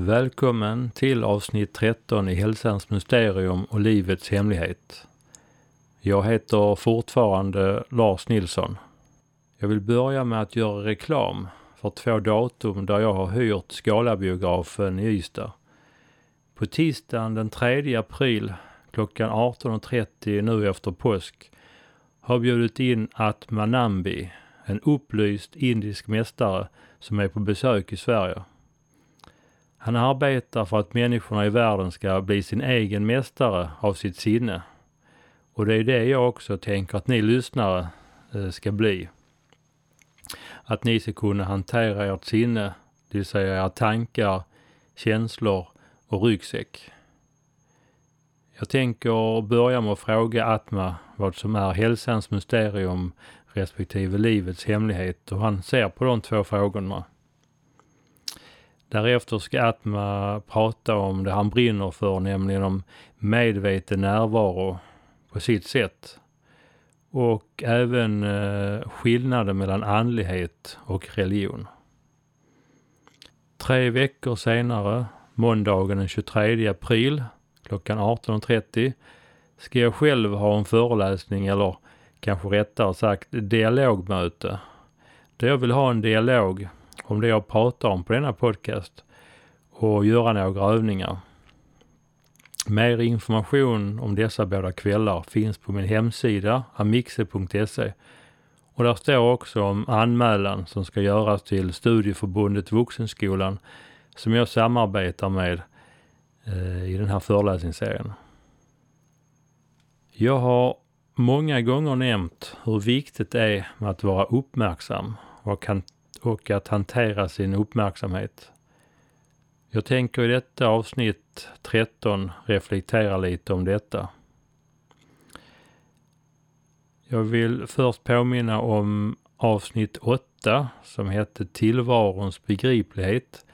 Välkommen till avsnitt 13 i Hälsans mysterium och livets hemlighet. Jag heter fortfarande Lars Nilsson. Jag vill börja med att göra reklam för två datum där jag har hyrt Scalabiografen i Ystad. På tisdagen den 3 april klockan 18.30 nu efter påsk har bjudit in Atmanambi, en upplyst indisk mästare som är på besök i Sverige. Han arbetar för att människorna i världen ska bli sin egen mästare av sitt sinne. Och det är det jag också tänker att ni lyssnare eh, ska bli. Att ni ska kunna hantera ert sinne, det vill säga era tankar, känslor och ryggsäck. Jag tänker börja med att fråga Atma vad som är hälsans mysterium respektive livets hemlighet och han ser på de två frågorna. Därefter ska Atma prata om det han brinner för, nämligen om medveten närvaro på sitt sätt. Och även eh, skillnaden mellan andlighet och religion. Tre veckor senare, måndagen den 23 april klockan 18.30 ska jag själv ha en föreläsning eller kanske rättare sagt dialogmöte. Där jag vill ha en dialog om det jag pratar om på denna podcast och göra några övningar. Mer information om dessa båda kvällar finns på min hemsida amixe.se och där står också om anmälan som ska göras till Studieförbundet Vuxenskolan som jag samarbetar med eh, i den här föreläsningsserien. Jag har många gånger nämnt hur viktigt det är med att vara uppmärksam och, kan, och att hantera sin uppmärksamhet. Jag tänker i detta avsnitt 13 reflektera lite om detta. Jag vill först påminna om avsnitt 8 som hette Tillvarons begriplighet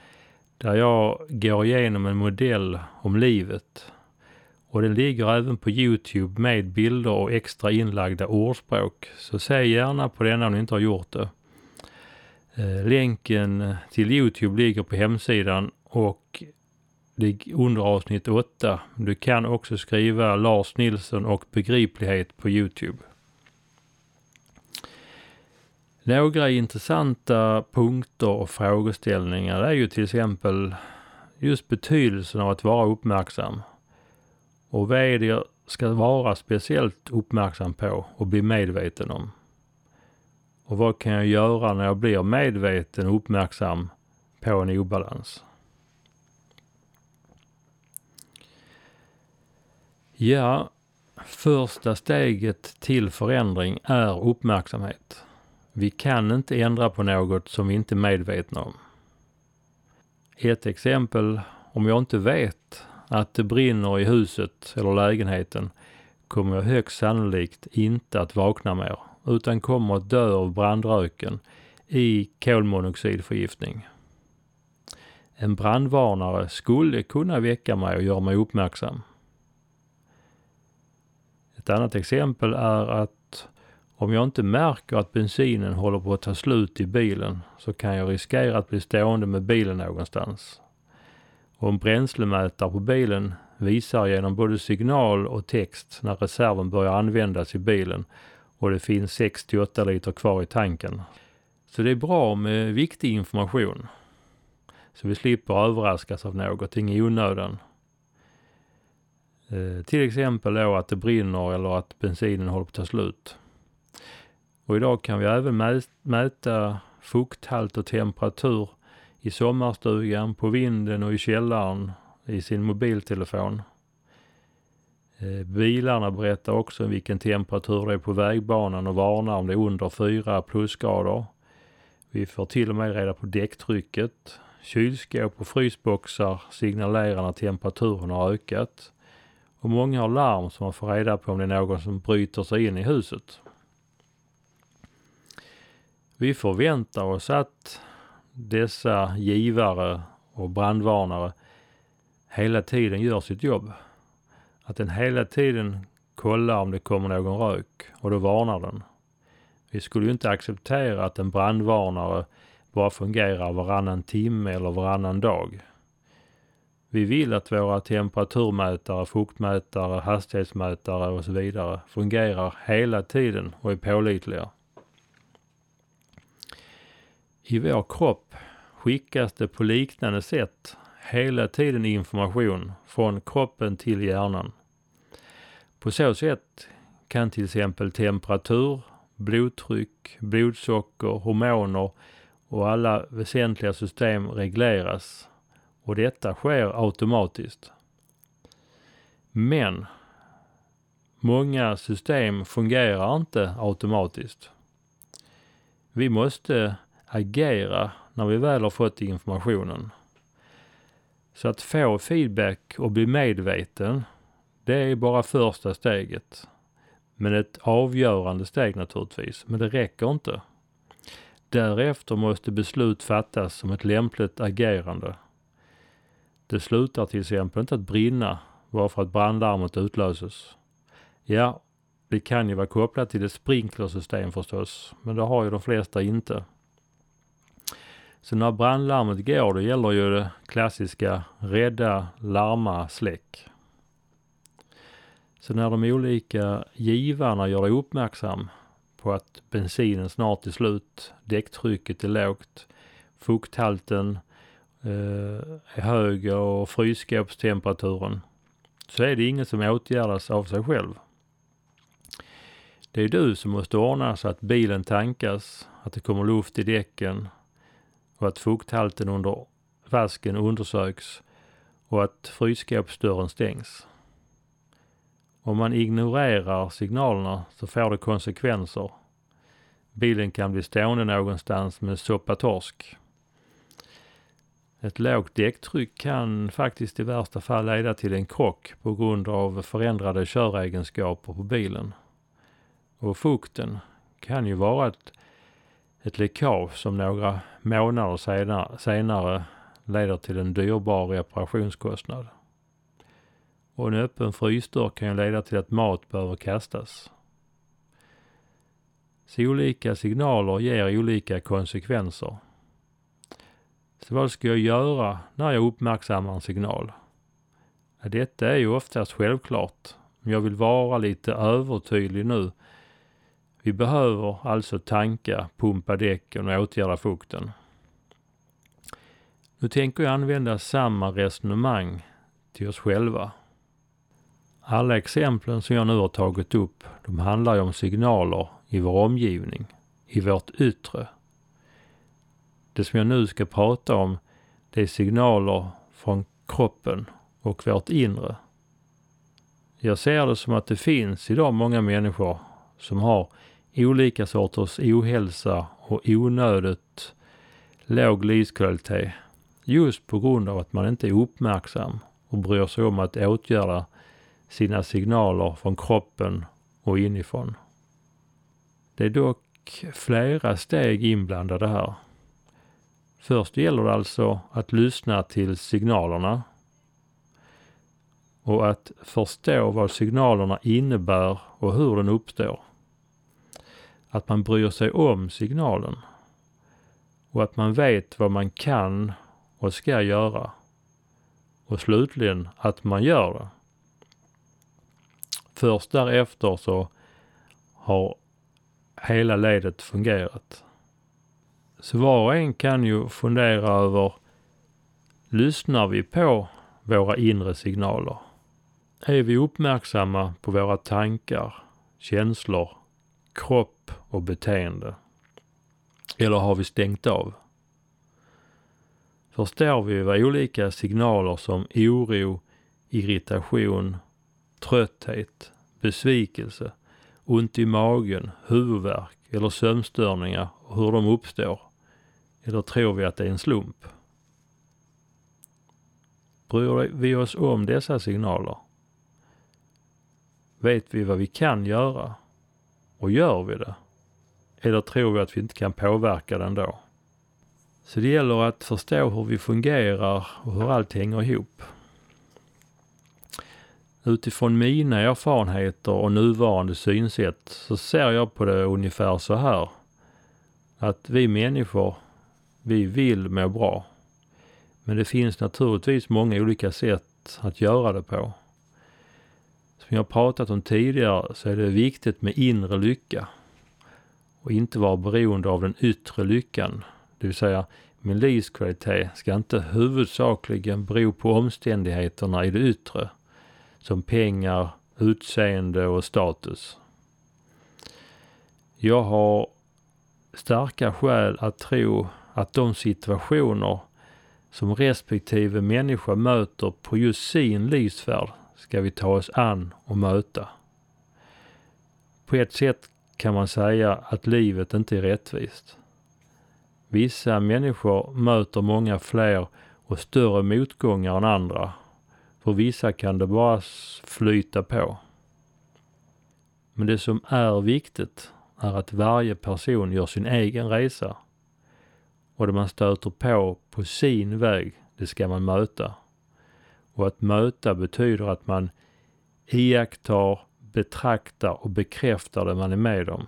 där jag går igenom en modell om livet. Och den ligger även på Youtube med bilder och extra inlagda ordspråk. Så se gärna på denna om ni inte har gjort det. Eh, länken till Youtube ligger på hemsidan och under avsnitt 8. Du kan också skriva Lars Nilsson och begriplighet på Youtube. Några intressanta punkter och frågeställningar är ju till exempel just betydelsen av att vara uppmärksam. Och vad är det jag ska vara speciellt uppmärksam på och bli medveten om? Och vad kan jag göra när jag blir medveten och uppmärksam på en obalans? Ja, första steget till förändring är uppmärksamhet. Vi kan inte ändra på något som vi inte är medvetna om. Ett exempel, om jag inte vet att det brinner i huset eller lägenheten kommer jag högst sannolikt inte att vakna mer utan kommer att dö av brandröken i kolmonoxidförgiftning. En brandvarnare skulle kunna väcka mig och göra mig uppmärksam. Ett annat exempel är att om jag inte märker att bensinen håller på att ta slut i bilen så kan jag riskera att bli stående med bilen någonstans. Och en bränslemätare på bilen visar genom både signal och text när reserven börjar användas i bilen och det finns 6 8 liter kvar i tanken. Så det är bra med viktig information. Så vi slipper överraskas av någonting i onödan. Eh, till exempel då att det brinner eller att bensinen håller på att ta slut. Och idag kan vi även mäta fukthalt och temperatur i sommarstugan, på vinden och i källaren i sin mobiltelefon. Eh, bilarna berättar också vilken temperatur det är på vägbanan och varnar om det är under 4 plusgrader. Vi får till och med reda på däcktrycket. Kylskåp och frysboxar signalerar när temperaturen har ökat. Och många har larm så man får reda på om det är någon som bryter sig in i huset. Vi förväntar oss att dessa givare och brandvarnare hela tiden gör sitt jobb. Att den hela tiden kollar om det kommer någon rök och då varnar den. Vi skulle ju inte acceptera att en brandvarnare bara fungerar varannan timme eller varannan dag. Vi vill att våra temperaturmätare, fuktmätare, hastighetsmätare och så vidare fungerar hela tiden och är pålitliga. I vår kropp skickas det på liknande sätt hela tiden information från kroppen till hjärnan. På så sätt kan till exempel temperatur, blodtryck, blodsocker, hormoner och alla väsentliga system regleras och detta sker automatiskt. Men många system fungerar inte automatiskt. Vi måste agera när vi väl har fått informationen. Så att få feedback och bli medveten, det är bara första steget. Men ett avgörande steg naturligtvis, men det räcker inte. Därefter måste beslut fattas om ett lämpligt agerande. Det slutar till exempel inte att brinna bara för att brandlarmet utlöses. Ja, det kan ju vara kopplat till ett sprinklersystem förstås, men det har ju de flesta inte. Så när brandlarmet går, då gäller ju det klassiska rädda, larma, släck. Så när de olika givarna gör dig uppmärksam på att bensinen snart är slut, däcktrycket är lågt, fukthalten eh, är hög och frysskåpstemperaturen, så är det inget som åtgärdas av sig själv. Det är du som måste ordna så att bilen tankas, att det kommer luft i däcken och att fukthalten under vasken undersöks och att frysskåpsdörren stängs. Om man ignorerar signalerna så får det konsekvenser. Bilen kan bli stående någonstans med soppatorsk. Ett lågt däcktryck kan faktiskt i värsta fall leda till en krock på grund av förändrade köregenskaper på bilen. Och fukten kan ju vara ett, ett läckage som några månader senare, senare leder till en dyrbar reparationskostnad. Och en öppen frysdörr kan ju leda till att mat behöver kastas. Så olika signaler ger olika konsekvenser. Så vad ska jag göra när jag uppmärksammar en signal? Detta är ju oftast självklart, men jag vill vara lite övertydlig nu. Vi behöver alltså tanka, pumpa däcken och åtgärda fukten. Nu tänker jag använda samma resonemang till oss själva. Alla exemplen som jag nu har tagit upp, de handlar ju om signaler i vår omgivning, i vårt yttre. Det som jag nu ska prata om, det är signaler från kroppen och vårt inre. Jag ser det som att det finns idag många människor som har olika sorters ohälsa och onödigt låg livskvalitet just på grund av att man inte är uppmärksam och bryr sig om att åtgärda sina signaler från kroppen och inifrån. Det är dock flera steg inblandade här. Först gäller det alltså att lyssna till signalerna och att förstå vad signalerna innebär och hur den uppstår. Att man bryr sig om signalen och att man vet vad man kan och ska göra. Och slutligen att man gör det. Först därefter så har hela ledet fungerat. Så var och en kan ju fundera över, lyssnar vi på våra inre signaler? Är vi uppmärksamma på våra tankar, känslor, kropp och beteende? Eller har vi stängt av? Förstår vi vad olika signaler som oro, irritation, trötthet, besvikelse, ont i magen, huvudvärk eller sömnstörningar och hur de uppstår? Eller tror vi att det är en slump? Bryr vi oss om dessa signaler? Vet vi vad vi kan göra? Och gör vi det? Eller tror vi att vi inte kan påverka den då? Så det gäller att förstå hur vi fungerar och hur allt hänger ihop. Utifrån mina erfarenheter och nuvarande synsätt så ser jag på det ungefär så här. Att vi människor, vi vill må bra. Men det finns naturligtvis många olika sätt att göra det på. Som jag pratat om tidigare så är det viktigt med inre lycka och inte vara beroende av den yttre lyckan. Det vill säga, min livskvalitet ska inte huvudsakligen bero på omständigheterna i det yttre, som pengar, utseende och status. Jag har starka skäl att tro att de situationer som respektive människa möter på just sin livsfärd ska vi ta oss an och möta. På ett sätt kan man säga att livet inte är rättvist. Vissa människor möter många fler och större motgångar än andra. För vissa kan det bara flyta på. Men det som är viktigt är att varje person gör sin egen resa. Och det man stöter på på sin väg, det ska man möta. Och att möta betyder att man iakttar, betraktar och bekräftar det man är med om.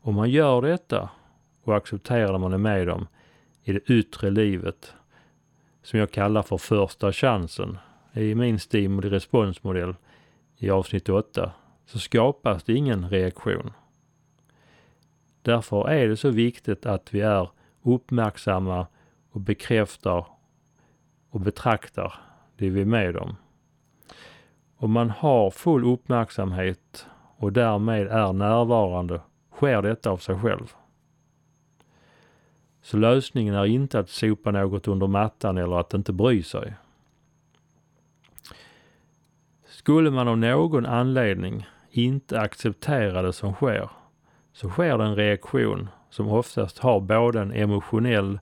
Om man gör detta och accepterar det man är med om i det yttre livet, som jag kallar för första chansen i min stimuli responsmodell i avsnitt 8, så skapas det ingen reaktion. Därför är det så viktigt att vi är uppmärksamma och bekräftar och betraktar det vi är med om. Om man har full uppmärksamhet och därmed är närvarande sker detta av sig själv. Så lösningen är inte att sopa något under mattan eller att inte bry sig. Skulle man av någon anledning inte acceptera det som sker, så sker det en reaktion som oftast har både en emotionell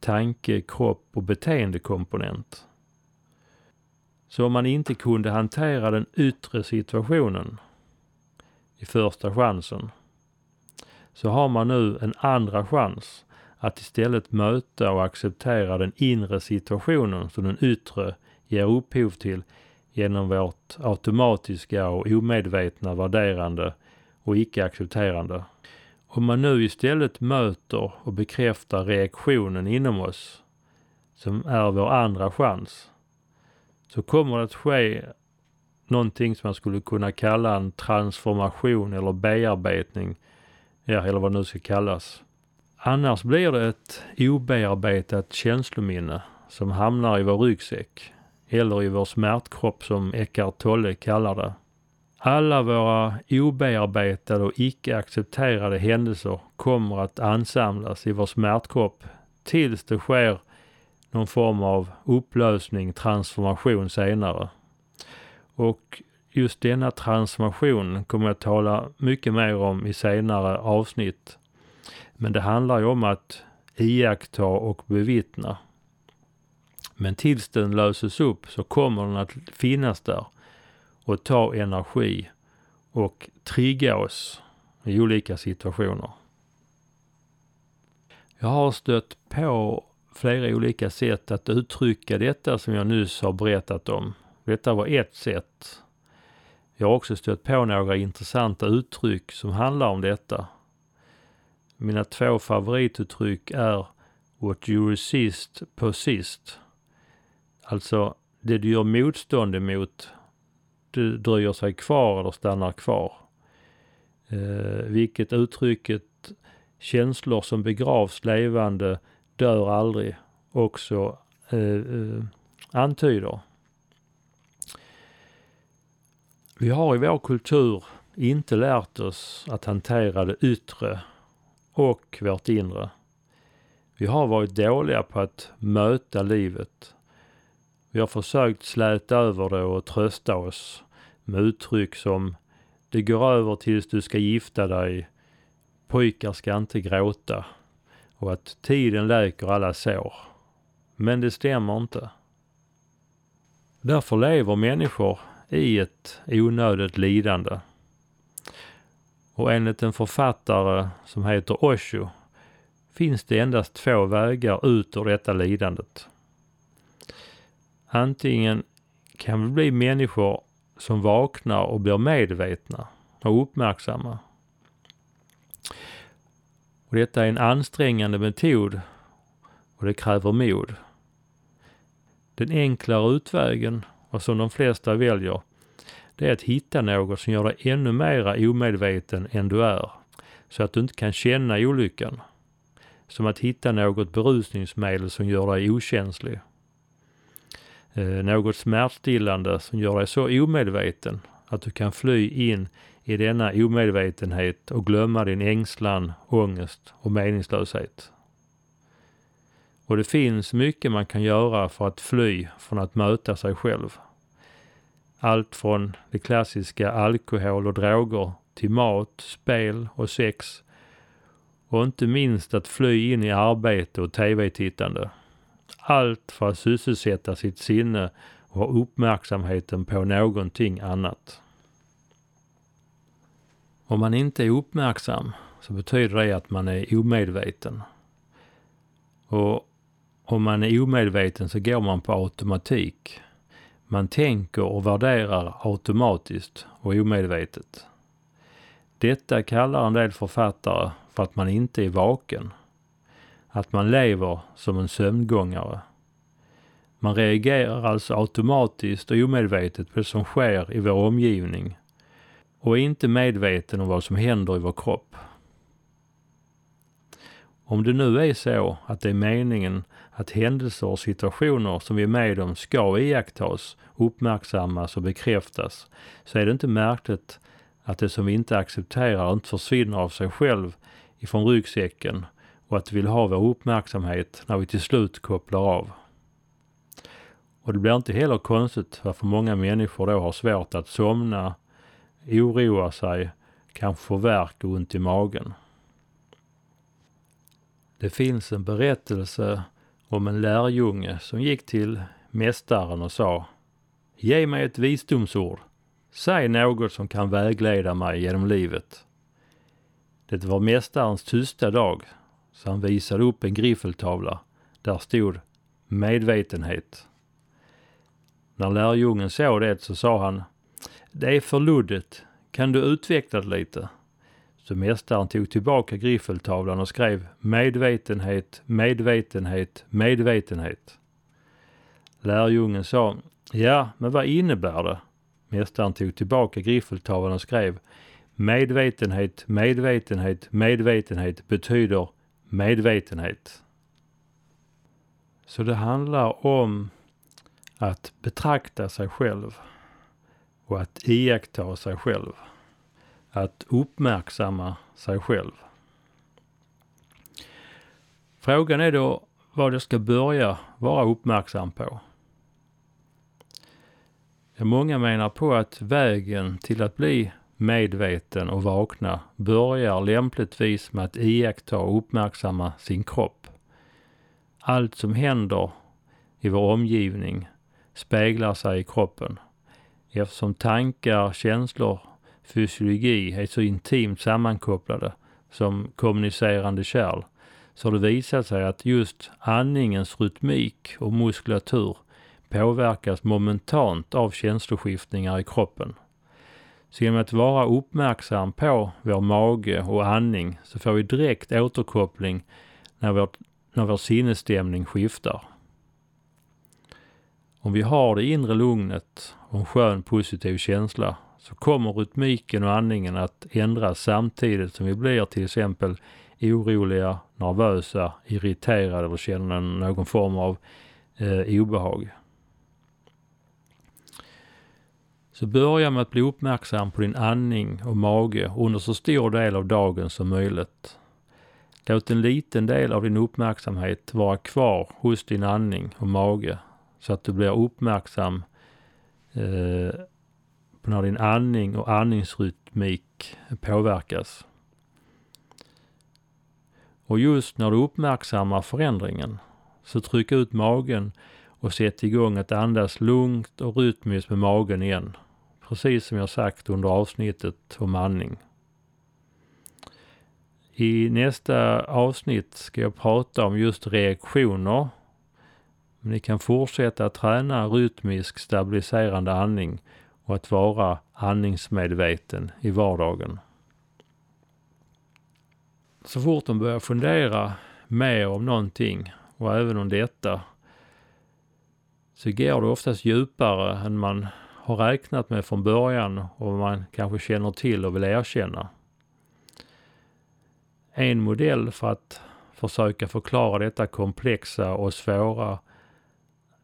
tanke, kropp och beteendekomponent. Så om man inte kunde hantera den yttre situationen i första chansen så har man nu en andra chans att istället möta och acceptera den inre situationen som den yttre ger upphov till genom vårt automatiska och omedvetna värderande och icke-accepterande. Om man nu istället möter och bekräftar reaktionen inom oss, som är vår andra chans, så kommer det att ske någonting som man skulle kunna kalla en transformation eller bearbetning, ja, eller vad det nu ska kallas. Annars blir det ett obearbetat känslominne som hamnar i vår ryggsäck eller i vår smärtkropp som Eckart Tolle kallar det. Alla våra obearbetade och icke accepterade händelser kommer att ansamlas i vår smärtkropp tills det sker någon form av upplösning, transformation senare. Och just denna transformation kommer jag tala mycket mer om i senare avsnitt. Men det handlar ju om att iaktta och bevittna. Men tills den löses upp så kommer den att finnas där och ta energi och trigga oss i olika situationer. Jag har stött på flera olika sätt att uttrycka detta som jag nyss har berättat om. Detta var ett sätt. Jag har också stött på några intressanta uttryck som handlar om detta. Mina två favorituttryck är What you resist persist. Alltså, det du gör motstånd emot det dröjer sig kvar eller stannar kvar. Eh, vilket uttrycket känslor som begravs levande dör aldrig också eh, eh, antyder. Vi har i vår kultur inte lärt oss att hantera det yttre och vårt inre. Vi har varit dåliga på att möta livet. Vi har försökt släta över det och trösta oss med uttryck som det går över tills du ska gifta dig, pojkar ska inte gråta och att tiden läker alla sår. Men det stämmer inte. Därför lever människor i ett onödigt lidande. Och enligt en författare som heter Osho finns det endast två vägar ut ur detta lidandet. Antingen kan vi bli människor som vaknar och blir medvetna och uppmärksamma. Och detta är en ansträngande metod och det kräver mod. Den enklare utvägen, och som de flesta väljer, det är att hitta något som gör dig ännu mera omedveten än du är, så att du inte kan känna olyckan. Som att hitta något berusningsmedel som gör dig okänslig. Eh, något smärtstillande som gör dig så omedveten att du kan fly in i denna omedvetenhet och glömma din ängslan, ångest och meningslöshet. Och det finns mycket man kan göra för att fly från att möta sig själv. Allt från det klassiska alkohol och droger till mat, spel och sex och inte minst att fly in i arbete och tv-tittande. Allt för att sysselsätta sitt sinne och ha uppmärksamheten på någonting annat. Om man inte är uppmärksam så betyder det att man är omedveten. Och om man är omedveten så går man på automatik. Man tänker och värderar automatiskt och omedvetet. Detta kallar en del författare för att man inte är vaken. Att man lever som en sömngångare. Man reagerar alltså automatiskt och omedvetet på det som sker i vår omgivning och är inte medveten om vad som händer i vår kropp. Om det nu är så att det är meningen att händelser och situationer som vi är med om ska iakttas, uppmärksammas och bekräftas, så är det inte märkligt att det som vi inte accepterar inte försvinner av sig själv ifrån ryggsäcken och att vi vill ha vår uppmärksamhet när vi till slut kopplar av. Och det blir inte heller konstigt varför många människor då har svårt att somna, oroa sig, kanske få värk och ont i magen. Det finns en berättelse om en lärjunge som gick till mästaren och sa Ge mig ett visdomsord. Säg något som kan vägleda mig genom livet. Det var mästarens tysta dag, så han visade upp en griffeltavla. Där stod medvetenhet. När lärjungen såg det så sa han Det är för luddigt. Kan du utveckla det lite? Så mästaren tog tillbaka griffeltavlan och skrev medvetenhet, medvetenhet, medvetenhet. Lärjungen sa, ja, men vad innebär det? Mästaren tog tillbaka griffeltavlan och skrev medvetenhet, medvetenhet, medvetenhet betyder medvetenhet. Så det handlar om att betrakta sig själv och att iaktta sig själv att uppmärksamma sig själv. Frågan är då vad jag ska börja vara uppmärksam på. Många menar på att vägen till att bli medveten och vakna börjar lämpligtvis med att iaktta och uppmärksamma sin kropp. Allt som händer i vår omgivning speglar sig i kroppen eftersom tankar, känslor fysiologi är så intimt sammankopplade som kommunicerande kärl så har det visat sig att just andningens rytmik och muskulatur påverkas momentant av känsloskiftningar i kroppen. Så genom att vara uppmärksam på vår mage och andning så får vi direkt återkoppling när vår, när vår sinnesstämning skiftar. Om vi har det inre lugnet och en skön positiv känsla så kommer rytmiken och andningen att ändras samtidigt som vi blir till exempel oroliga, nervösa, irriterade eller känner någon form av eh, obehag. Så börja med att bli uppmärksam på din andning och mage under så stor del av dagen som möjligt. Låt en liten del av din uppmärksamhet vara kvar hos din andning och mage så att du blir uppmärksam eh, på när din andning och andningsrytmik påverkas. Och just när du uppmärksammar förändringen så tryck ut magen och sätt igång att andas lugnt och rytmiskt med magen igen. Precis som jag sagt under avsnittet om andning. I nästa avsnitt ska jag prata om just reaktioner. Men ni kan fortsätta träna rytmisk stabiliserande andning och att vara andningsmedveten i vardagen. Så fort de börjar fundera mer om någonting och även om detta så går det oftast djupare än man har räknat med från början och man kanske känner till och vill erkänna. En modell för att försöka förklara detta komplexa och svåra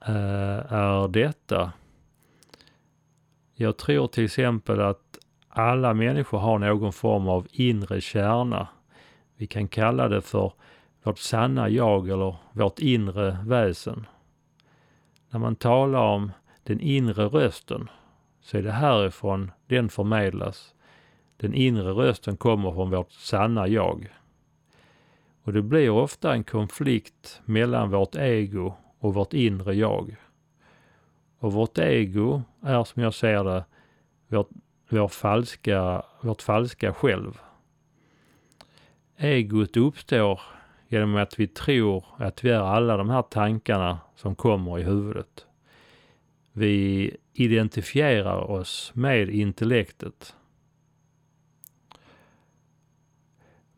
Eh, är detta. Jag tror till exempel att alla människor har någon form av inre kärna. Vi kan kalla det för vårt sanna jag eller vårt inre väsen. När man talar om den inre rösten så är det härifrån den förmedlas. Den inre rösten kommer från vårt sanna jag. Och det blir ofta en konflikt mellan vårt ego och vårt inre jag. Och vårt ego är som jag ser det vårt, vår falska, vårt falska själv. Egot uppstår genom att vi tror att vi är alla de här tankarna som kommer i huvudet. Vi identifierar oss med intellektet.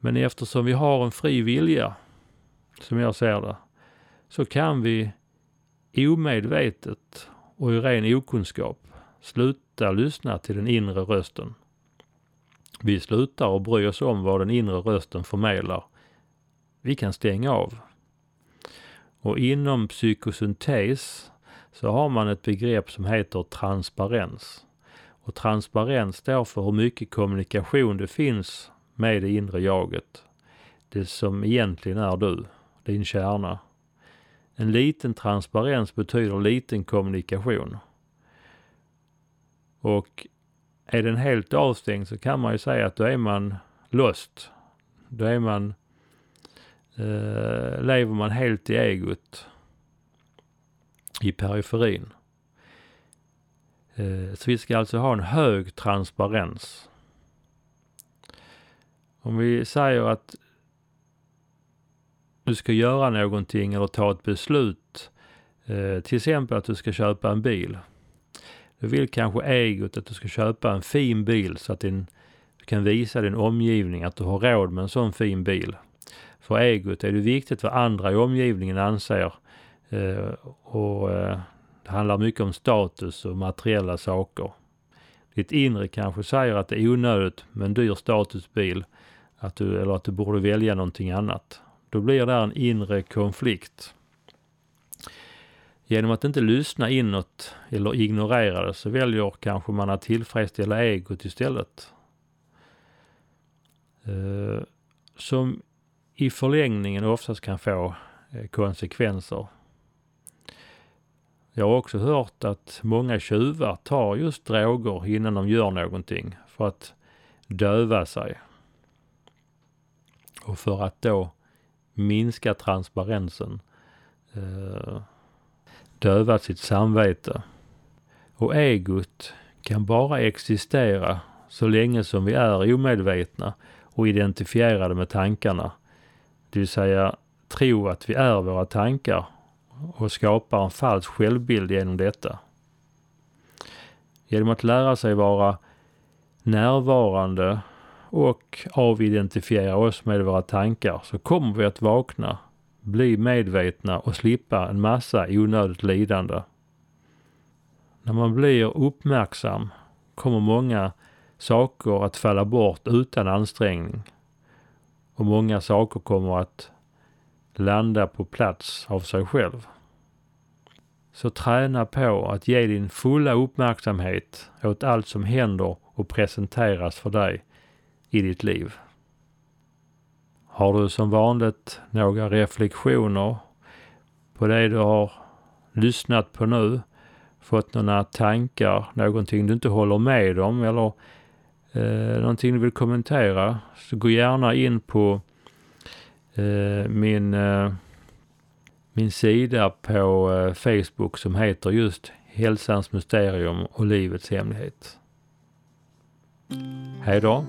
Men eftersom vi har en fri vilja, som jag ser det, så kan vi omedvetet och i ren okunskap sluta lyssna till den inre rösten. Vi slutar att bry oss om vad den inre rösten förmedlar. Vi kan stänga av. Och inom psykosyntes så har man ett begrepp som heter transparens. Och transparens står för hur mycket kommunikation det finns med det inre jaget. Det som egentligen är du, din kärna. En liten transparens betyder liten kommunikation. Och är den helt avstängd så kan man ju säga att då är man lost. Då är man, eh, lever man helt i egot. I periferin. Eh, så vi ska alltså ha en hög transparens. Om vi säger att du ska göra någonting eller ta ett beslut. Eh, till exempel att du ska köpa en bil. Du vill kanske egot att du ska köpa en fin bil så att din, du kan visa din omgivning att du har råd med en sån fin bil. För egot är det viktigt vad andra i omgivningen anser. Eh, och eh, det handlar mycket om status och materiella saker. Ditt inre kanske säger att det är onödigt med en dyr statusbil att du, eller att du borde välja någonting annat. Då blir det en inre konflikt. Genom att inte lyssna inåt eller ignorera det så väljer kanske man att tillfredsställa egot istället. Eh, som i förlängningen oftast kan få eh, konsekvenser. Jag har också hört att många tjuvar tar just droger innan de gör någonting för att döva sig. Och för att då minska transparensen, eh, döva sitt samvete. Och egot kan bara existera så länge som vi är omedvetna och identifierade med tankarna. Det vill säga tro att vi är våra tankar och skapar en falsk självbild genom detta. Genom att lära sig vara närvarande och avidentifiera oss med våra tankar så kommer vi att vakna, bli medvetna och slippa en massa onödigt lidande. När man blir uppmärksam kommer många saker att falla bort utan ansträngning. Och många saker kommer att landa på plats av sig själv. Så träna på att ge din fulla uppmärksamhet åt allt som händer och presenteras för dig i ditt liv. Har du som vanligt några reflektioner på det du har lyssnat på nu? Fått några tankar, någonting du inte håller med om eller eh, någonting du vill kommentera? Så gå gärna in på eh, min, eh, min sida på eh, Facebook som heter just Hälsans mysterium och livets hemlighet. Hej då!